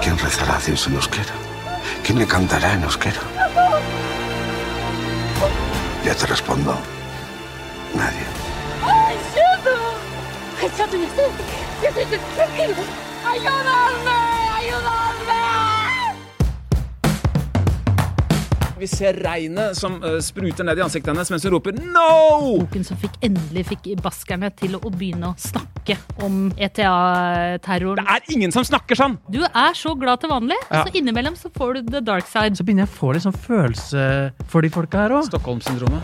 ¿Quién rezará a Dios en euskera? ¿Quién le cantará en euskera? Ya te respondo. Nadie. ¡Ay, Shadow! ¡Ay, Vi ser regnet som eh, spruter ned i ansiktet hennes mens hun roper 'no'! Boken som fikk endelig fikk baskerne til å begynne å snakke om ETA-terroren. Det er ingen som snakker sånn! Du er så glad til vanlig, og så innimellom så får du the dark side. Så begynner jeg å få litt sånn følelse for de folka her òg. Stockholm-syndromet.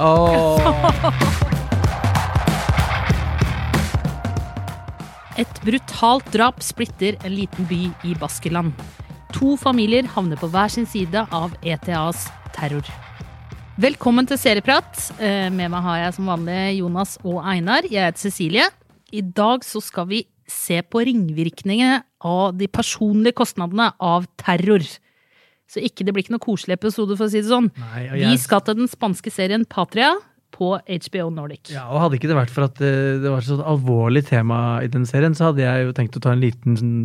Et brutalt drap splitter en liten by i Baskeland. To familier havner på hver sin side av ETAs terror. Velkommen til Serieprat. Eh, Med meg har jeg som vanlig Jonas og Einar. Jeg heter Cecilie. I dag så skal vi se på ringvirkningene av de personlige kostnadene av terror. Så ikke det blir ikke noe koselig episode, for å si det sånn. Nei, jeg... Vi skal til den spanske serien Patria på HBO Nordic. Ja, og Hadde ikke det vært for at eh, det var et så alvorlig tema i den serien, så hadde jeg jo tenkt å ta en liten sånn,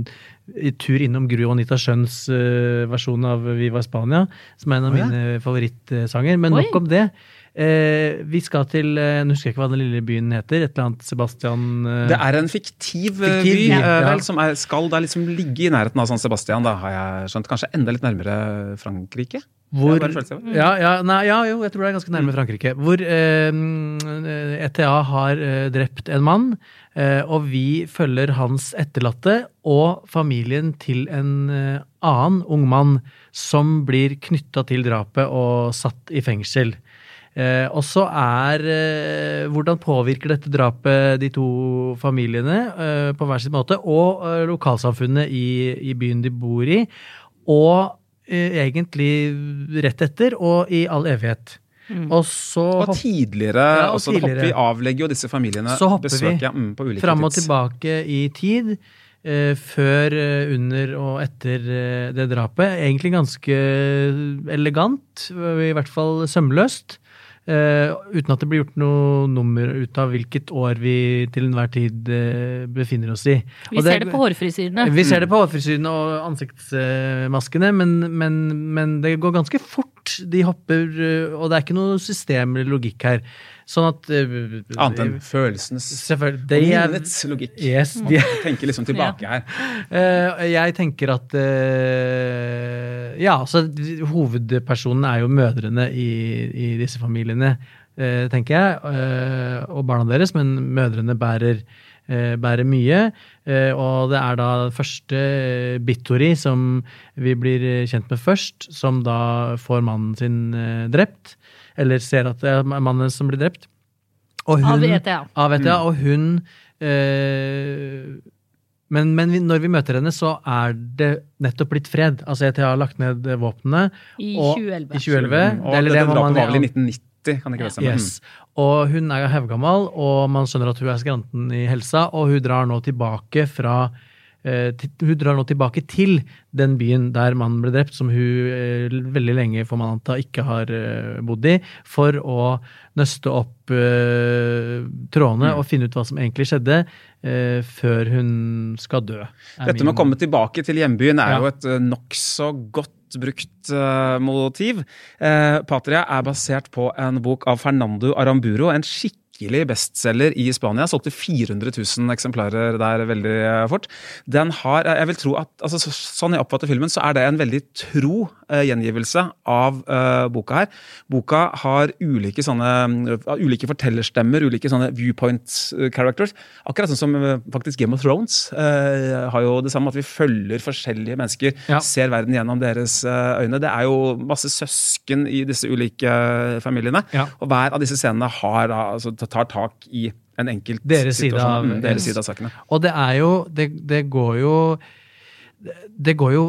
tur innom Gru og Anita Schjønns eh, versjon av Viva Spania, som er en av oh, ja. mine favorittsanger. Men Oi. nok om det. Eh, vi skal til eh, Nå husker jeg ikke hva den lille byen heter. Et eller annet Sebastian eh, Det er en fiktiv, eh, Fiktiv by, ja, eh, ja. vel, som er, skal da liksom ligge i nærheten av San Sebastian. Da har jeg skjønt. Kanskje enda litt nærmere Frankrike? Hvor, av. ja, ja, nei, ja, jo, jeg tror det er ganske nærme Frankrike. Hvor eh, ETA har eh, drept en mann, eh, og vi følger hans etterlatte og familien til en eh, annen ung mann som blir knytta til drapet og satt i fengsel. Eh, og så er eh, Hvordan påvirker dette drapet de to familiene på hver sin måte, og lokalsamfunnet i, i byen de bor i, og egentlig rett etter og i all evighet. Og så Og tidligere, Ja, og også, hopper tidligere. vi avlegger jo disse familiene Så hopper vi ja, mm, på ulike fram og tids- tilbake i tid. eh, før, eh, under og etter eh, det drapet. Egentlig ganske elegant, i hvert fall sømløst. Eh, uten at det blir gjort noe nummer ut av hvilket år vi til enhver tid uh, befinner oss i. Vi Og ser det på hårfrisyrene. Vi ser det på hårfrisyrene og ansiktsmaskene, men, men, men det går ganske fort. De hopper, eh, og det er ikke noe system eller logikk her. Sånn at eh, Annet enn følelsenes Selvfølgelig. og Det minnets logikk. yes, de, Man tenker liksom tilbake her. Eh, jeg tenker at eh, Ja, altså hovedpersonen er jo mødrene i, i disse familiene, eh, tenker jeg. eh, og barna deres, men mødrene bærer, eh, bærer mye. Eh, og det er da første eh, Bittori som vi blir eh, kjent med først, som da får mannen sin eh, drept. Eller ser at det er mannen som blir drept. Og Av ETA. Av ETA, og hun eh, men, men vi, når vi møter henne, så er det nettopp blitt fred. Altså ETA har lagt ned våpnene. I og- 2011. I 2011. Mm. Og det, det, det, det drapet man- var vel i 1990, kan det ikke være stemme? Yes. Og hun er hevgammel, og man skjønner at hun er skranten i helsa, og hun drar nå tilbake fra eh, Hun drar nå tilbake til den byen der mannen ble drept, som hun eh, veldig lenge, får man anta, ikke har eh, bodd i, for å nøste opp uh, trådene Mm. og finne ut hva som egentlig skjedde, uh, før hun skal dø. Dette med å komme tilbake til hjembyen er Ja. jo et nokså godt brukt eh, motiv. Eh, Patria er basert på en bok av Fernando Aramburo, en skikkelig bestselger i Spania. Solgte 400 000 eksemplarer der veldig eh, fort. Den har, jeg vil tro at, altså, Sånn jeg oppfatter filmen, så er det en veldig tro eh, gjengivelse av uh, boka her. Boka har ulike sånne, uh, ulike fortellerstemmer, ulike sånne viewpoint characters. Akkurat sånn som faktisk Game of Thrones har jo det samme, at vi følger forskjellige mennesker, Ja. ser verden gjennom deres øyne. Det er jo masse søsken i disse ulike familiene, Ja. og hver av disse scenene har, da, altså, tar tak i en enkelt Deres side situasjon. av- mm, deres yes. side av sakene. Og det er jo Det, det går jo Det går jo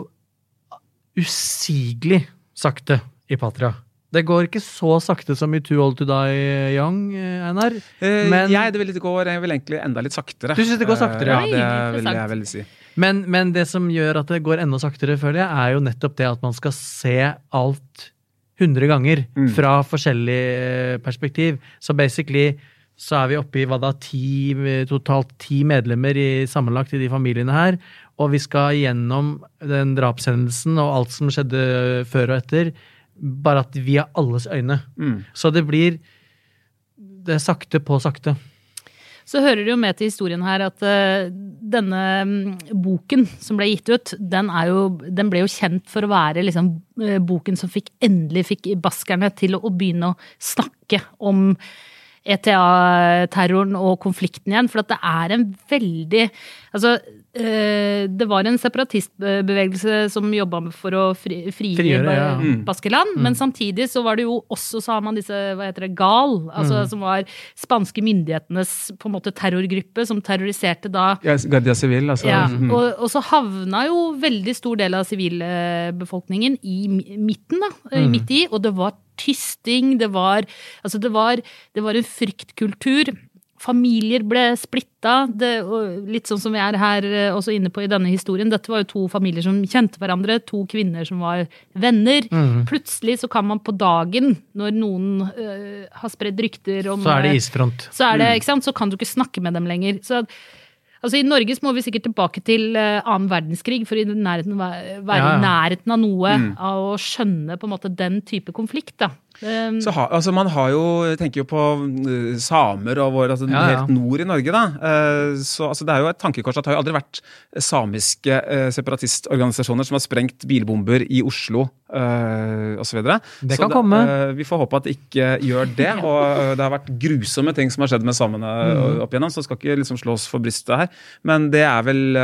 usigelig sakte i Patria. Det går ikke så sakte som i Too Old To Die Young, eh, Einar. Eh, Men- jeg, det vil, går, jeg vil egentlig enda litt saktere. Du synes det går saktere? Eh, Ja, det vil jeg vel si. Men, men det som gjør at det går enda saktere, føler jeg, er jo nettopp det at man skal se alt 100 ganger Mm. fra forskjellig eh, perspektiv. Så basically så er vi oppe i hva da, ti, totalt ti medlemmer i, sammenlagt i de familiene her. og vi skal gjennom den drapshendelsen og alt som skjedde før og etter, bare at vi er alles øyne. Mm. Så det blir det er sakte på sakte. Så hører det jo med til historien her at uh, denne um, boken som ble gitt ut, den, er jo, den ble jo kjent for å være liksom uh, boken som fikk, endelig fikk baskerne til å, å begynne å snakke om ETA-terroren og konflikten igjen. For at det er en veldig Altså, eh, det var en separatistbevegelse som jobba for å fri, Frigjøre, ja. Mm. Baskeland, men samtidig så var det jo også, så har man disse, hva heter det, GAL, altså som var spanske myndighetenes på en måte terrorgruppe som terroriserte da Ja, Guardia Civil, altså. ja, mm. og, og så havna jo veldig stor del av sivilbefolkningen i midten, da. eh, Midt i, og det var tysting, det var Altså, det var, det var en fryktkultur. Familier ble splitta, litt sånn som vi er her eh, også inne på i denne historien. Dette var jo to familier som kjente hverandre, to kvinner som var venner. Mm. Plutselig så kan man på dagen, når noen øh, har spredd rykter om Så er det eh, isfront. så, er det, sant? så kan du ikke snakke med dem lenger. Så, altså, I Norge så må vi sikkert tilbake til eh, annen verdenskrig for i nærheten, være i nærheten av noe, av å skjønne på en måte den type konflikt. da. Um, Så ha, altså man har jo, tenker jo på eh, samer og vår, altså Ja, ja. helt nord i Norge. da. Eh, så altså Det er jo et tankekors at det har jo aldri vært samiske eh, separatistorganisasjoner som har sprengt bilbomber i Oslo uh, osv. Det kan komme. vi får håpe at det ikke gjør det. og Det har vært grusomme ting som har skjedd med samene Mm. opp igjennom, så skal ikke liksom slås for brystet her. Men det er vel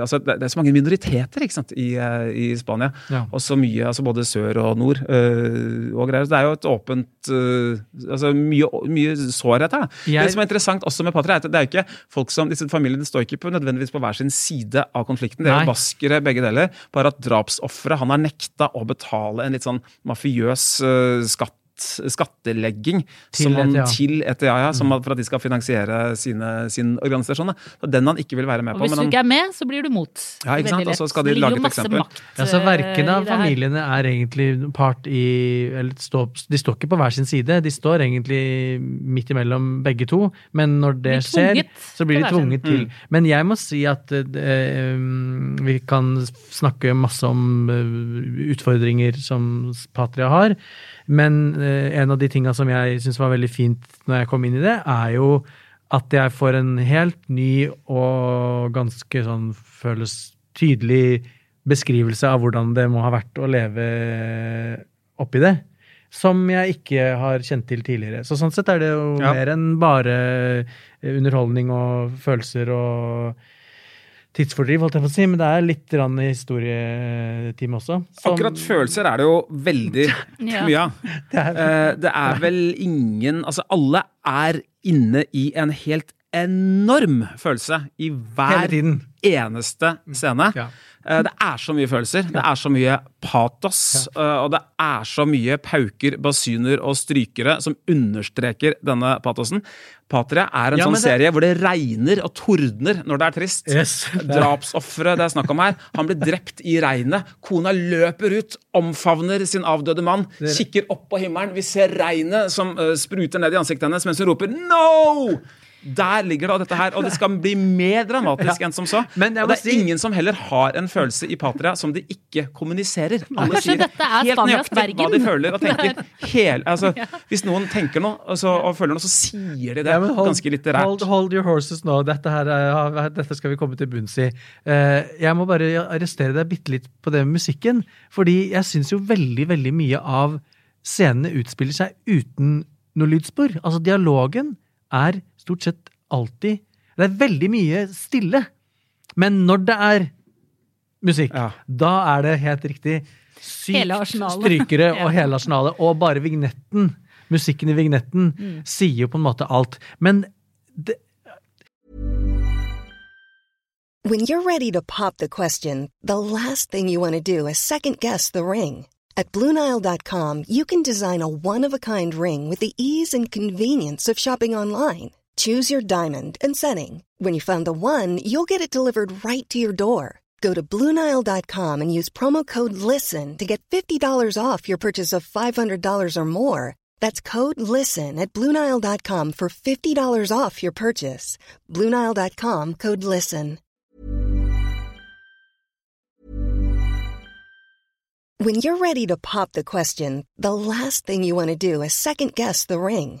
altså det, det er så mange minoriteter ikke sant, i, i Spania. Ja. Og så mye, altså både sør og nord. og greier. Så det er jo et åpent uh, altså Mye, mye sårhet her. Jeg- Det som er interessant også med Patria, er at det er jo ikke folk som, disse familiene står ikke på, nødvendigvis på hver sin side av konflikten. Det er jo baskere, begge deler. Bare at drapsofferet han har nekta å betale en litt sånn mafiøs uh, skatt skattelegging Til som ETA. til ETA, ja, som for at de skal finansiere sine, sin organisasjon. Da. Den han ikke vil være med og på. hvis men du han- ikke er med, så blir du mot. Ja, ikke sant? Og så skal de lage et eksempel. makt, Ja, så eh, Verken av familiene er egentlig part i eller stå, De står ikke på hver sin side, de står egentlig midt imellom begge to. Men når det de skjer, så blir de tvunget til. Men jeg må si at eh, um, vi kan snakke masse om eh, utfordringer som Patria har, men eh, en av de tinga som jeg syns var veldig fint når jeg kom inn i det, er jo at jeg får en helt ny og ganske sånn føles tydelig beskrivelse av hvordan det må ha vært å leve oppi det. Som jeg ikke har kjent til tidligere. Så sånn sett er det jo Ja. mer enn bare eh, underholdning og følelser og tidsfordriv, holdt jeg på å si. Men det er litt historietime også. som- Akkurat følelser er det jo veldig Ja. mye av. Det er, Eh, Det er vel ingen Altså, alle er inne i en helt enorm følelse i hver eneste scene. Ja. Eh, Det er så mye følelser. Det er så mye patos. Ja. Og det er så mye pauker, basuner og strykere som understreker denne patosen. Patria er en Ja, sånn det- serie hvor det regner og tordner når det er trist. Yes. Drapsofferet det er snakk om her, han blir drept i regnet. Kona løper ut, omfavner sin avdøde mann, kikker opp på himmelen. Vi ser regnet som eh, spruter ned i ansiktet hennes mens hun roper 'no'! Der ligger da dette her, og det skal bli mer dramatisk enn som så. Men og det er si- ingen som heller har en følelse i Patria som de ikke kommuniserer. Alle Kanskje sier dette er helt nøyaktig hva de føler og tenker. Hele, altså, hvis noen tenker noe og, og føler noe, så sier de det Ja, hold- ganske litterært. Hold, hold your horses nå. Dette, her er, ja, dette skal vi komme til bunns i. Eh, jeg må bare arrestere deg bitte litt på det med musikken. Fordi jeg syns jo veldig, veldig mye av scenene utspiller seg uten noe lydspor. Altså, dialogen er stort sett alltid Det er veldig mye stille. Men når det er musikk, Ja. da er det helt riktig sykt strykere Ja. og hele arsenalet. Og bare vignetten, musikken i vignetten, Mm. sier jo på en måte alt. Men det, When you're ready to pop the question, the last thing you want to do is second guess the ring. At Bluenile.com, you can design a one of a kind ring with the ease and convenience of shopping online. Choose your diamond and setting. When you find the one, you'll get it delivered right to your door. Go to Bluenile.com and use promo code LISTEN to get $50 off your purchase of $500 or more. That's code LISTEN at Bluenile.com for $50 off your purchase. Bluenile.com code LISTEN. When you're ready to pop the question, the last thing you want to do is second guess the ring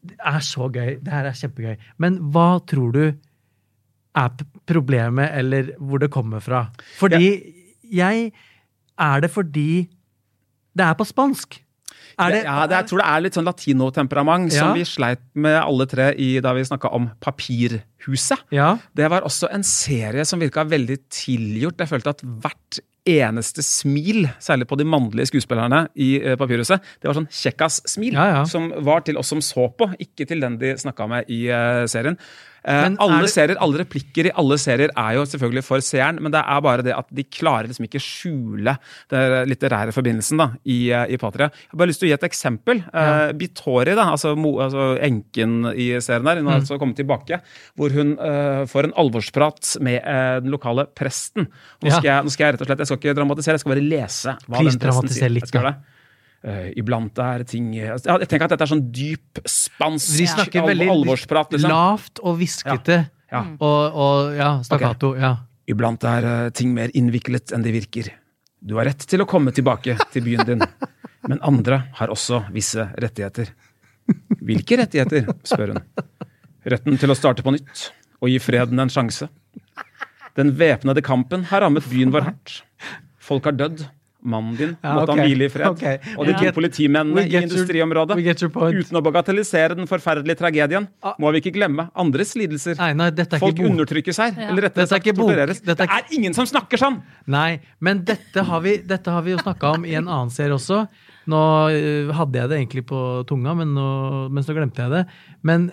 Det er så gøy. Det her er kjempegøy. Men hva tror du er problemet, eller hvor det kommer fra? Fordi jeg Er det fordi det er på spansk? Det, ja, det, jeg tror det er litt sånn latinotemperament som vi sleit med alle tre i, da vi snakka om Papirhuset. Ja. Det var også en serie som virka veldig tilgjort. Jeg følte at hvert eneste smil, særlig på de mannlige skuespillerne i eh, Papirhuset, det var sånn kjekkas-smil. Ja, ja. Som var til oss som så på, ikke til den de snakka med i eh, serien. Eh, Men alle det- serier, alle replikker i alle serier er jo selvfølgelig for seeren, men det er bare det at de klarer liksom ikke skjule den litterære forbindelsen da, i, eh, i Patria. Jeg har bare lyst til å gi et eksempel. Eh, Bitori, da, altså, mo, altså enken i serien der, hun Mm. har altså kommet tilbake, hvor hun uh, får en alvorsprat med uh, den lokale presten. Nå Ja. skal, jeg, nå skal jeg rett og slett, jeg skal ikke dramatisere, jeg skal bare lese hva Please, den presten sier. litt, Jeg skal det. Eh, iblant er ting ja, Jeg tenker at dette er sånn dyp spansk De snakker al veldig alvorsprat. Liksom. lavt og hviskete. Ja. Og, og ja, stakkato. Ja. Iblant er uh, ting mer innviklet enn de virker. Du har rett til å komme tilbake til byen din, men andre har også visse rettigheter. Hvilke rettigheter? spør hun. Retten til å starte på nytt og gi freden en sjanse. Den væpnede kampen har rammet byen vår hardt. Folk har dødd. Mannen din Ja, måtte okay. han hvile i fred. Okay. Og de to politimennene i industriområdet. your. Uten å bagatellisere den forferdelige tragedien, må vi ikke glemme andres lidelser. Nei, nei, dette er Folk undertrykkes her. Eller rettere er sagt tortureres. Dette er Det er ingen som snakker sånn! Nei, men dette har vi, dette har vi jo snakka om i en annen serie også. Nå øh, hadde jeg det egentlig på tunga, men, nå, men så glemte jeg det. Men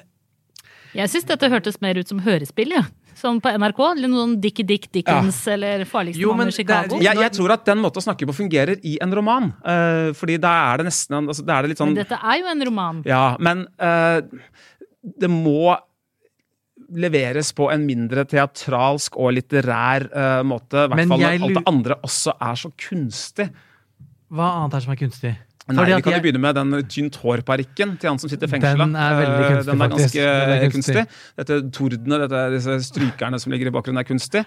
Jeg syns dette hørtes mer ut som hørespill, ja. Sånn på NRK. Eller noen Dickie Dick Dickens eller Farligste Jo, mann i det er- Chicago. Jeg, jeg tror at den måten å snakke på fungerer i en roman. Uh, fordi da er det nesten altså, Da er det litt sånn Men dette er jo en roman. Ja, men uh, det må leveres på en mindre teatralsk og litterær uh, måte. I hvert fall når alt det andre også er så kunstig. hva annet er som er kunstig? Nei, Vi kan jo jeg- begynne med den tynt hår-parykken til han som sitter fengsla. Den er veldig Eh, kunstig, Den er ganske Den er kunstig. kunstig. Dette tordene, dette, disse strykerne som ligger i bakgrunnen, er kunstig.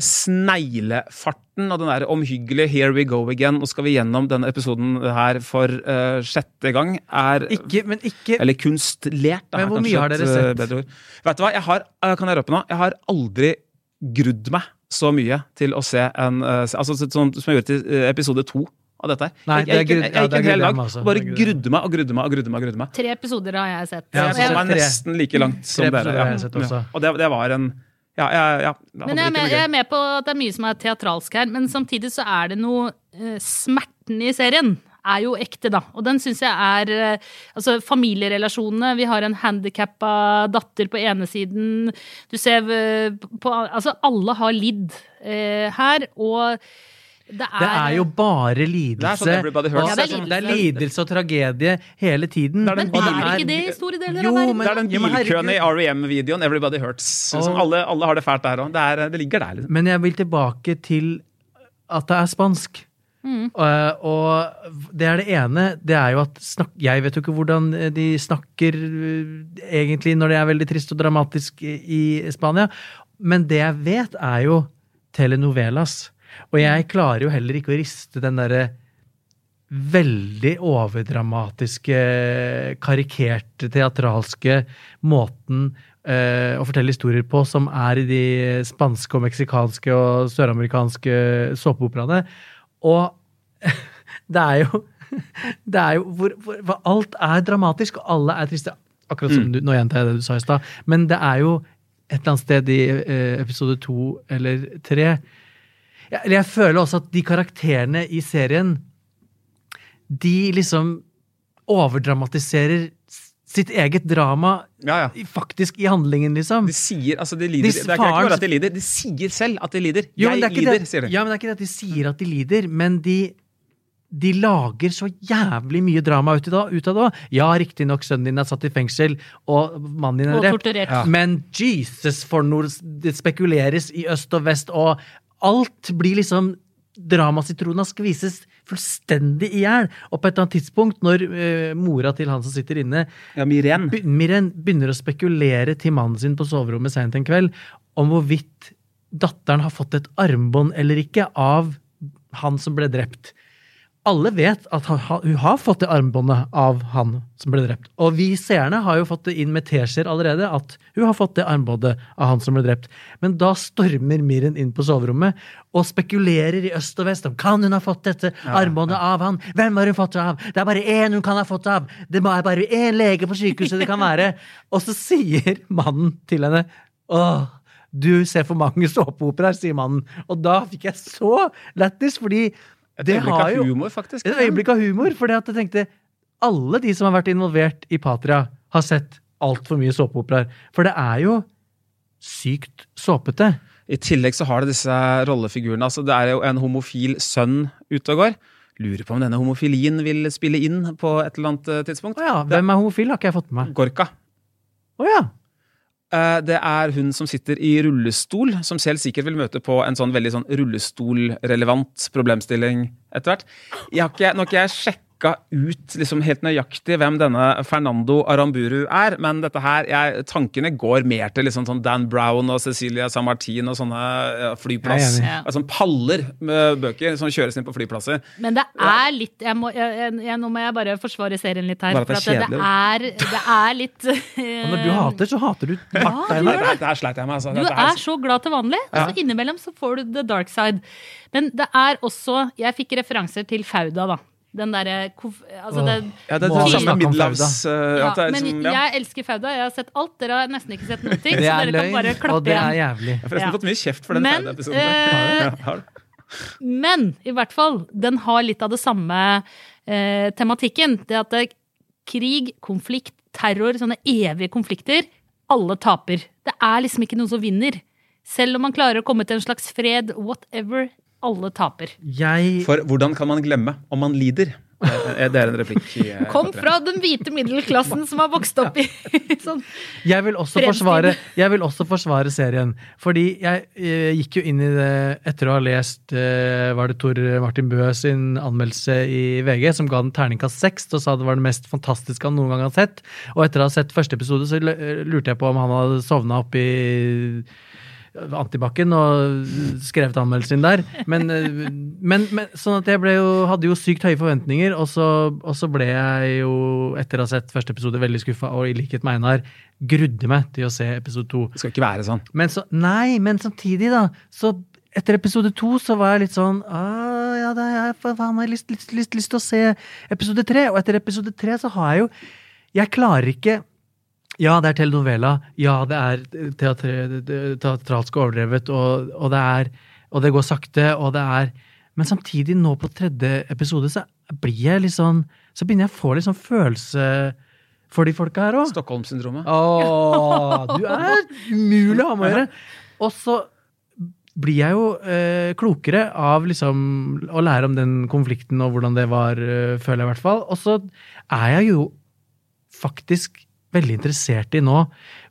Sneglefarten og den der omhyggelige 'here we go again', nå skal vi gjennom denne episoden her for uh, sjette gang, er Ikke, men ikke Eller kunstlert, da. Men hvor mye har dere eh, sett? bedre ord. Vet du hva, jeg har, eh, kan jeg røpe nå, jeg har aldri grudd meg så mye til å se en eh, Altså sånn som jeg gjorde til eh, episode to av dette. Nei, jeg, jeg, jeg, en- ja, jeg gikk en hel dag og bare grudde. meg og grudde meg og grudde meg. grudde meg. Tre episoder har jeg sett. Ja, som er nesten like langt som dere. Ja. har jeg sett Og det, det var en Ja, ja, ja. Men jeg er, med, jeg er med på at det er mye som er teatralsk her, men samtidig så er det noe uh, Smerten i serien er jo ekte, da. Og den syns jeg er eh, Altså, familierelasjonene. Vi har en handikappa datter på ene siden. Du ser eh, på Altså, alle har lidd eh, her, og det er Det er jo bare Det er lidelse. sånn Ja, det er det er lidelse. lidelse og tragedie hele tiden. Det er det Men er ikke det i store deler Jo, av verden? Det er den bilkøen i. REM-videoen 'Everybody Hurts'. Som alle, alle har det fælt der òg. Det, er- det ligger der, liksom. Men jeg vil tilbake til at det er spansk. Og, og det er det ene. Det er jo at snak, Jeg vet jo ikke hvordan de snakker øh, egentlig når det er veldig trist og dramatisk i i Spania. Men det jeg vet, er jo telenovelas. Og jeg klarer jo heller ikke å riste den derre veldig overdramatiske, karikerte, teatralske måten eh, å fortelle historier på som er i de spanske og meksikanske og søramerikanske såpeoperaene. Og det er jo det er jo hvor, hvor, hvor alt er dramatisk, og alle er triste. Akkurat som du, nå gjentar jeg det du sa i stad. Men det er jo et eller annet sted i eh, episode to eller tre jeg, jeg føler også at de karakterene i serien De liksom overdramatiserer sitt eget drama Ja, ja. faktisk i handlingen, liksom. De sier, altså de lider. De det er ikke bare at de lider, de sier selv at de lider. Jo, jeg det er ikke lider, det, sier de. Ja, men det er ikke det at de sier at de lider, men de de lager så jævlig mye drama ut, av det òg. Ja, riktignok, sønnen din er satt i fengsel, og mannen din er drept. Men Jesus, for noe det spekuleres i øst og vest, og alt blir liksom Dramasitrona skvises fullstendig i hjel. Og på et eller annet tidspunkt, når uh, mora til han som sitter inne, Ja, Miren. Be- Miren begynner å spekulere til mannen sin på soverommet seint en kveld om hvorvidt datteren har fått et armbånd eller ikke av han som ble drept. Alle vet at han, ha- hun har fått det armbåndet av han som ble drept. Og vi seerne har jo fått det inn med teskjeer allerede at hun har fått det armbåndet av han som ble drept. Men da stormer Miren inn på soverommet og spekulerer i øst og vest om kan hun ha fått dette armbåndet av han. Hvem har hun fått det av? Det er bare én hun kan ha fått det av. Det er bare én lege på sykehuset det kan være. Og så sier mannen til henne åh, du ser for mange såpeoperaer, sier mannen. Og da fikk jeg så lættis, fordi Et det øyeblikk av humor, faktisk. et øyeblikk av humor, fordi at jeg tenkte alle de som har vært involvert i Patria, har sett altfor mye såpeoperaer. For det er jo sykt såpete. I tillegg så har det disse rollefigurene. Altså, det er jo en homofil sønn ute og går. Lurer på om denne homofilien vil spille inn på et eller annet eh, tidspunkt. Å ja, hvem er homofil, har ikke jeg fått med meg. Gorka. Å ja. Eh, Det er hun som sitter i rullestol, som selv sikkert vil møte på en sånn veldig sånn rullestolrelevant problemstilling etter hvert. Nå har ikke jeg sjekka ut liksom helt nøyaktig hvem denne Fernando Aramburu er, men dette her, jeg, tankene går mer til liksom sånn Dan Brown og Cecilia San Martin og sånne ja, flyplass... Ja, ja. Altså paller med bøker som kjøres inn på flyplasser. Men det er litt jeg må, jeg, jeg, jeg, Nå må jeg bare forsvare serien litt her. Bare at det er kjedelig. det, er, det er litt uh, når du hater, så hater du hardt, Ja, Einar. det, det her sleit jeg med. Altså. Du her- er så glad til vanlig, og så innimellom så får du the dark side. Men det er også Jeg fikk referanser til Fauda, da. Den derre Altså det ja, det er det samme. Fauda? eh, ja, men liksom, ja. jeg elsker Fauda. Jeg har sett alt. Dere har nesten ikke sett noen ting. Det så er dere kan bare klappe og det er jævlig. Jeg har forresten Ja. fått mye kjeft for den Fauda-episoden. eh? Men i hvert fall, den har litt av det samme eh, tematikken. Det at det, krig, konflikt, terror, sånne evige konflikter, alle taper. Det er liksom ikke noen som vinner. Selv om man klarer å komme til en slags fred, whatever, alle taper. Jeg For hvordan kan man glemme om man lider? Eh, Det er en replikk. i, eh, Kom fra den hvite middelklassen som har vokst opp i sånn Jeg vil, også forsvare, jeg vil også forsvare serien. Fordi jeg jeg gikk jo inn i det etter å ha lest eh, var det Tor Martin Bøe sin anmeldelse i VG, som ga den terningkast seks og sa det var det mest fantastiske han noen gang har sett. Og etter å ha sett første episode, så lurte jeg på om han hadde sovna oppi Antibakken og skrevet anmeldelsen inn der. Men, eh, men, men sånn at jeg jo, hadde jo sykt høye forventninger, og så, og så ble jeg jo, etter å ha sett første episode, veldig skuffa, og i likhet med Einar, grudde meg til å se episode to. Det skal ikke være sånn. Men så, nei, men samtidig, da, så etter episode to så var jeg litt sånn ja, da har jeg lyst, lyst, lyst, lyst til å se episode tre. Og etter episode tre så har jeg jo Jeg klarer ikke Ja, det er telenovela. Ja, det er teatre, teatralsk overdrevet, og, og, det er, og det går sakte, og det er Men samtidig, nå på tredje episode, så blir jeg litt sånn Så begynner jeg å få litt sånn følelse for de folka her òg. Stockholm-syndromet. Åh, du er umulig å ha med å gjøre. Og så blir jeg jo eh, klokere av liksom å lære om den konflikten og hvordan det var, eh, føler jeg i hvert fall. Og så er jeg jo faktisk veldig interessert i nå,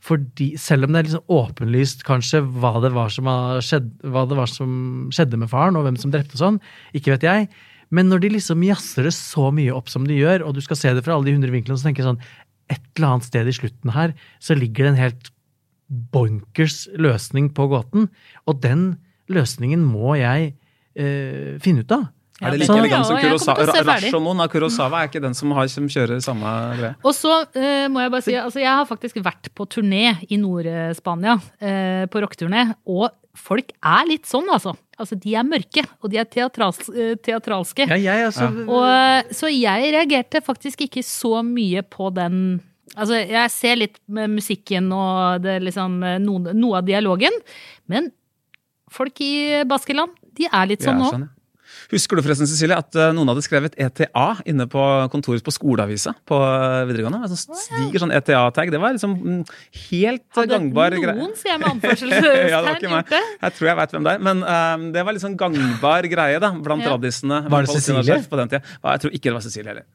fordi selv om det er liksom åpenlyst kanskje hva det skjedd, hva det var som skjedde med faren, og hvem som drepte sånn, ikke vet jeg. Men når de liksom jazzer det så mye opp som de gjør, og du skal se det fra alle de hundre vinklene, så tenker jeg sånn Et eller annet sted i slutten her så ligger det en helt bonkers løsning på gåten. Og den løsningen må jeg eh, finne ut av. Er det like elegant som Ja, Kurosawa? Rashomon av Kurosawa er ikke den som, har, som kjører samme greie. Og så uh, må jeg bare si, altså jeg har faktisk vært på turné i Nord-Spania, uh, på rocketurné, og folk er litt sånn, altså. Altså, de er mørke, og de er teatrals, eh, teatralske. Ja, jeg altså Og, så jeg reagerte faktisk ikke så mye på den Altså, jeg ser litt med musikken og det liksom, noe, noe av dialogen, men folk i Baskeland, de er litt sånn Ja, nå. skjønner. Husker du forresten, Cecilie, at eh, noen hadde skrevet ETA inne på kontoret på skoleavisa på eh, videregående? En sånn stiger sånn ETA-tag. Det var liksom mm, helt Hadde gangbar greie. noen, sier jeg med ja, det var anførselstegn, ikke meg. gjort det? Jeg tror jeg veit hvem det er. Men um, det var sånn gangbar greie da, blant Ja. raddisene. Var det Cecilie? På den tida. Jeg tror ikke det var Cecilie heller.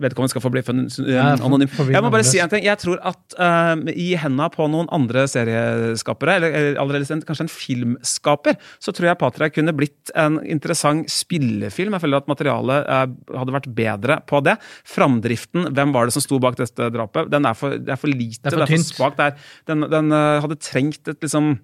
Vedkommende skal få bli for- anonym. Jeg må bare si en ting. Jeg tror at eh, i henda på noen andre serieskapere, eller, eller allerede kanskje en filmskaper, så tror jeg Patria kunne blitt en interessant spillefilm. Jeg føler at materialet uh, hadde vært bedre på det. Framdriften, hvem var det som sto bak dette drapet, den er for, det er for lite, Det er for svakt. Det er- Den, den uh, hadde trengt et liksom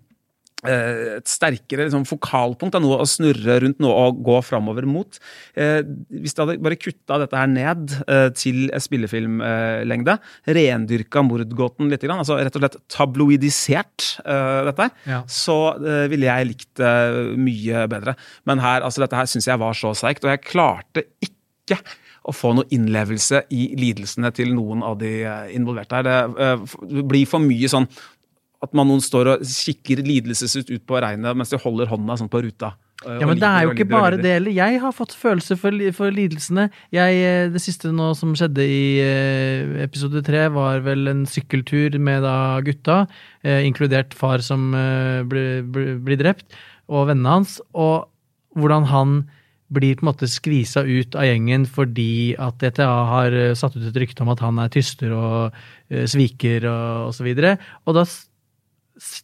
et sterkere liksom, fokalpunkt av noe å snurre rundt, noe å gå framover mot. Eh, hvis du hadde bare kutta dette her ned eh, til spillefilmlengde, rendyrka mordgåten litt, grann, altså rett og slett tabloidisert eh, dette, her, Ja. så eh, ville jeg likt det mye bedre. Men her, altså dette her syns jeg var så seigt, og jeg klarte ikke å få noe innlevelse i lidelsene til noen av de eh, involverte her. Det eh, det blir for mye sånn at man noen står og kikker lidelsesut ut på regnet mens de holder hånda sånn på ruta. eh, Ja, og men det er jo ikke lider bare det heller. Jeg har fått følelse for, for lidelsene. Jeg, eh, det siste nå som skjedde i eh, episode tre, var vel en sykkeltur med da gutta, inkludert far som blir ble, blir drept, og vennene hans, og hvordan han blir på en måte skvisa ut av gjengen fordi at ETA har satt ut et rykte om at han er tyster og sviker og, og så videre. Og da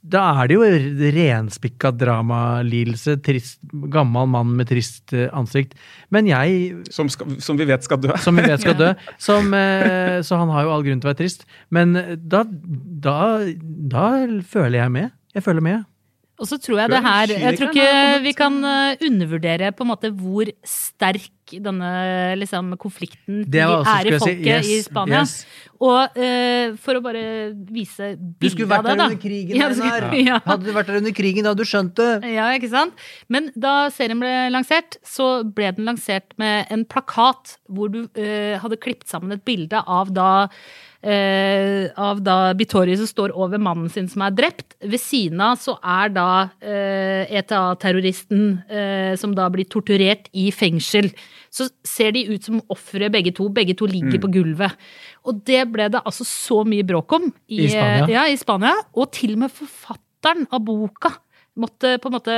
da er det jo renspikka dramalidelse. Trist, gammel mann med trist eh, ansikt. Men jeg, Som, skal, som vi vet skal dø. som vi vet skal dø, som, eh, så han har jo all grunn til å være trist. Men eh, da, da, da føler jeg med. Jeg føler med. Og så tror jeg det her Jeg tror ikke vi kan eh, undervurdere på en måte hvor sterk denne liksom, konflikten de er i folket si. Yes, i Spania. yes. Og uh, for å bare vise Du skulle bildet vært av det, der da. under krigen, Ja, du skulle- ja. Hadde du vært der under krigen, da hadde du skjønt det. Ja, ikke sant? Men da serien ble lansert, så ble den lansert med en plakat hvor du uh, hadde klippet sammen et bilde av da eh, av da Bitori som står over mannen sin som er drept. Ved siden av så er da eh, ETA-terroristen eh, som da blir torturert i fengsel. Så ser de ut som ofre begge to. Begge to ligger på gulvet. Og det ble det altså så mye bråk om i, I Spania? Ja, i Spania. Og til og med forfatteren av boka måtte på en måte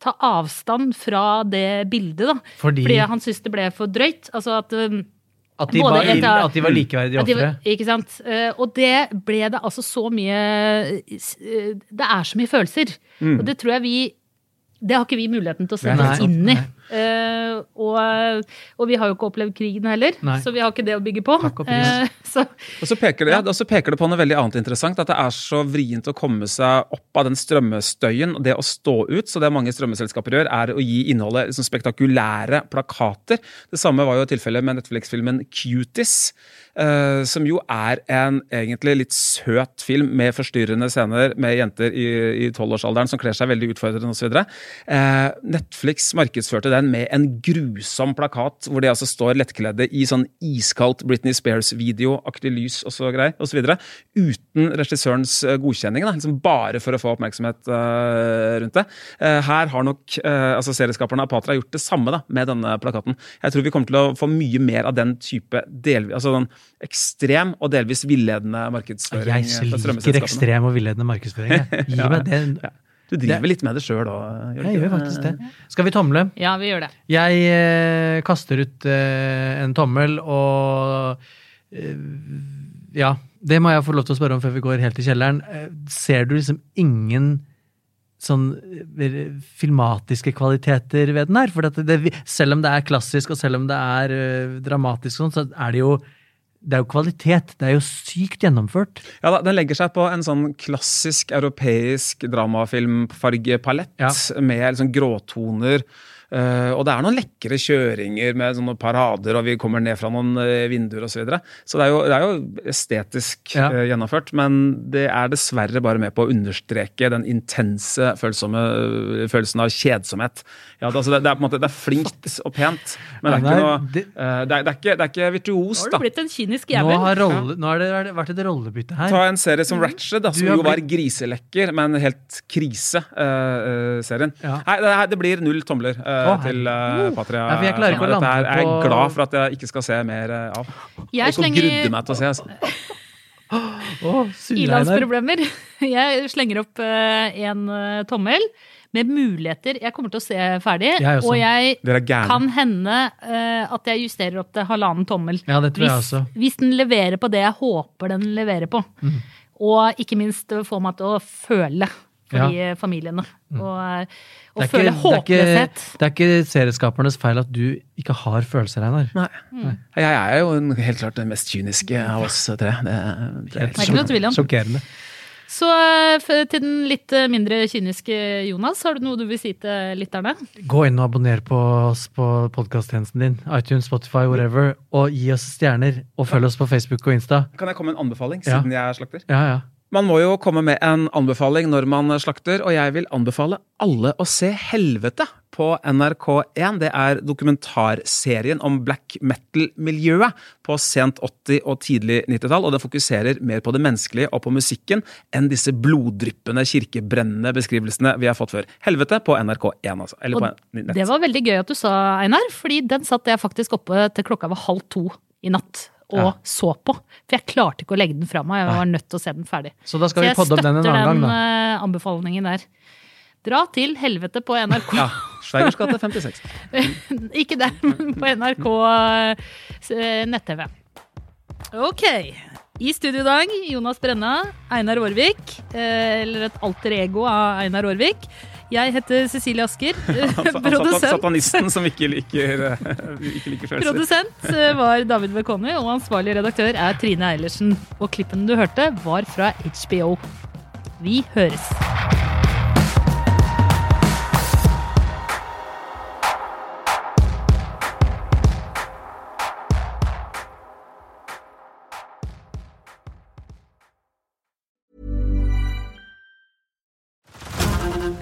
ta avstand fra det bildet, da. Fordi- Fordi han syntes det ble for drøyt. Altså at um, At de, var, ETA at de var likeverdige ofre. Ikke sant. Eh, Og det ble det altså så mye eh, Det er så mye følelser. Og det tror jeg vi Det har ikke vi muligheten til å sende oss inn i. Eh, og, og vi har jo ikke opplevd krigen heller, Nei. så vi har ikke det å bygge på. Takk og. Eh, så, Og så, peker det, ja, og så peker det på noe veldig annet interessant, at det er så vrient å komme seg opp av den strømmestøyen, det å stå ut. Så det mange strømmeselskaper gjør, er å gi innholdet liksom, spektakulære plakater. Det samme var jo tilfellet med Netflix-filmen Cuties, eh, som jo er en egentlig litt søt film med forstyrrende scener med jenter i tolvårsalderen som kler seg veldig utfordrende osv. Eh, Netflix markedsførte den med en grusom plakat, hvor de altså står lettkledde i sånn iskaldt Britney Spears-videoaktig lys og så greier, videre, uten regissørens eh, godkjenning, da, liksom bare for å få oppmerksomhet uh, rundt det. Uh, her har nok uh, altså serieskaperne av Patra gjort det samme da, med denne plakaten. Jeg tror vi kommer til å få mye mer av den type delvis, altså den ekstrem og delvis villedende markedsføring. Jeg liker ekstrem og villedende markedsføring. Gi Ja, meg det. ja. Du driver litt med det sjøl òg? Jeg gjør faktisk det. Skal vi tomle? ja, vi gjør det. Jeg eh, kaster ut eh, en tommel, og eh, Ja, det må jeg få lov til å spørre om før vi går helt i kjelleren. Eh, ser du liksom ingen sånn eh, filmatiske kvaliteter ved den her? For at det, selv om det er klassisk, og selv om det er uh, dramatisk, sånn, så er det jo det er jo kvalitet. Det er jo sykt gjennomført. Ja, da, Den legger seg på en sånn klassisk europeisk dramafilmfargepalett Ja. med liksom gråtoner. Eh, og det er noen lekre kjøringer med sånne parader, og vi kommer ned fra noen uh, vinduer osv. Så, videre. så det er, jo, det er jo estetisk Ja. eh, gjennomført, men det er dessverre bare med på å understreke den intense følsomme, eh, følelsen av kjedsomhet. Ja, det, altså, det, det er på en måte det er flinkt og pent, men det er ikke noe det- eh, det, er, det, er ikke, det er ikke Nå virtuos, har da. du blitt en kynisk Nå har, rolle, nå har det vært et rollebytte her. Ta en serie som Ratched, da, som jo jo var griselekker, men helt krise-serien. Ja. Nei, det, det blir null tomler. Eh, Å, til uh, Patria. Ja, jeg klarer ikke å lande er jeg er glad for at jeg ikke skal se mer eh, av. Jeg så grudde slenger meg til å se. Altså. Å, ilandsproblemer. Jeg slenger opp en tommel med muligheter. Jeg kommer til å se ferdig, Jeg og jeg kan hende at jeg justerer opp til halvannen tommel. Ja, det tror jeg hvis, også. hvis den leverer på det jeg håper den leverer på. Mm. Og ikke minst får meg til å føle for de eh, familiene. Og, eh, og Mm. Det er ikke- føle det er ikke- håpløshet. Det er ikke serieskapernes feil at du ikke har følelser, Einar. Nei. Jeg er jo en, helt klart den mest kyniske av oss tre. Det, er- Det er ikke om. Sjokkerende. Så eh, til den litt eh, mindre kyniske Jonas, har du noe du vil si til lytterne? Gå inn og abonner på oss på podkasttjenesten din, iTunes, Spotify, whatever, og gi oss stjerner. Og følg oss på Facebook og Insta. Kan jeg komme med en anbefaling, Ja. siden jeg er slakter? Ja, ja. Man må jo komme med en anbefaling når man slakter, og jeg vil anbefale alle å se Helvete på NRK1. Det er dokumentarserien om black metal-miljøet på sent 80- og tidlig 90-tall, og det fokuserer mer på det menneskelige og på musikken enn disse bloddryppende, kirkebrennende beskrivelsene vi har fått før. Helvete på NRK1, altså. Eller på det var veldig gøy at du sa, Einar, fordi den satt jeg faktisk oppe til klokka var halv to i natt og Ja. så på. For jeg klarte ikke å legge den fra meg, jeg var nødt til å se den ferdig. Så da skal Så vi jeg podde opp den en støtter annen gang, den anbefalingen der. Dra til helvete på NRK. Ja. Sveigers gate 56. Ikke der, men på NRK eh, nett-TV. Ok. I studio i dag, Jonas Brenna, Einar Aarvik. eh, Eller et alter ego av Einar Aarvik. Jeg heter Cecilie Asker. Produsent. Satanisten som ikke liker, eh, ikke liker følelser. Produsent eh, var David Bekoni, og ansvarlig redaktør er Trine Eilertsen. Og klippen du hørte, var fra HBO. Vi høres.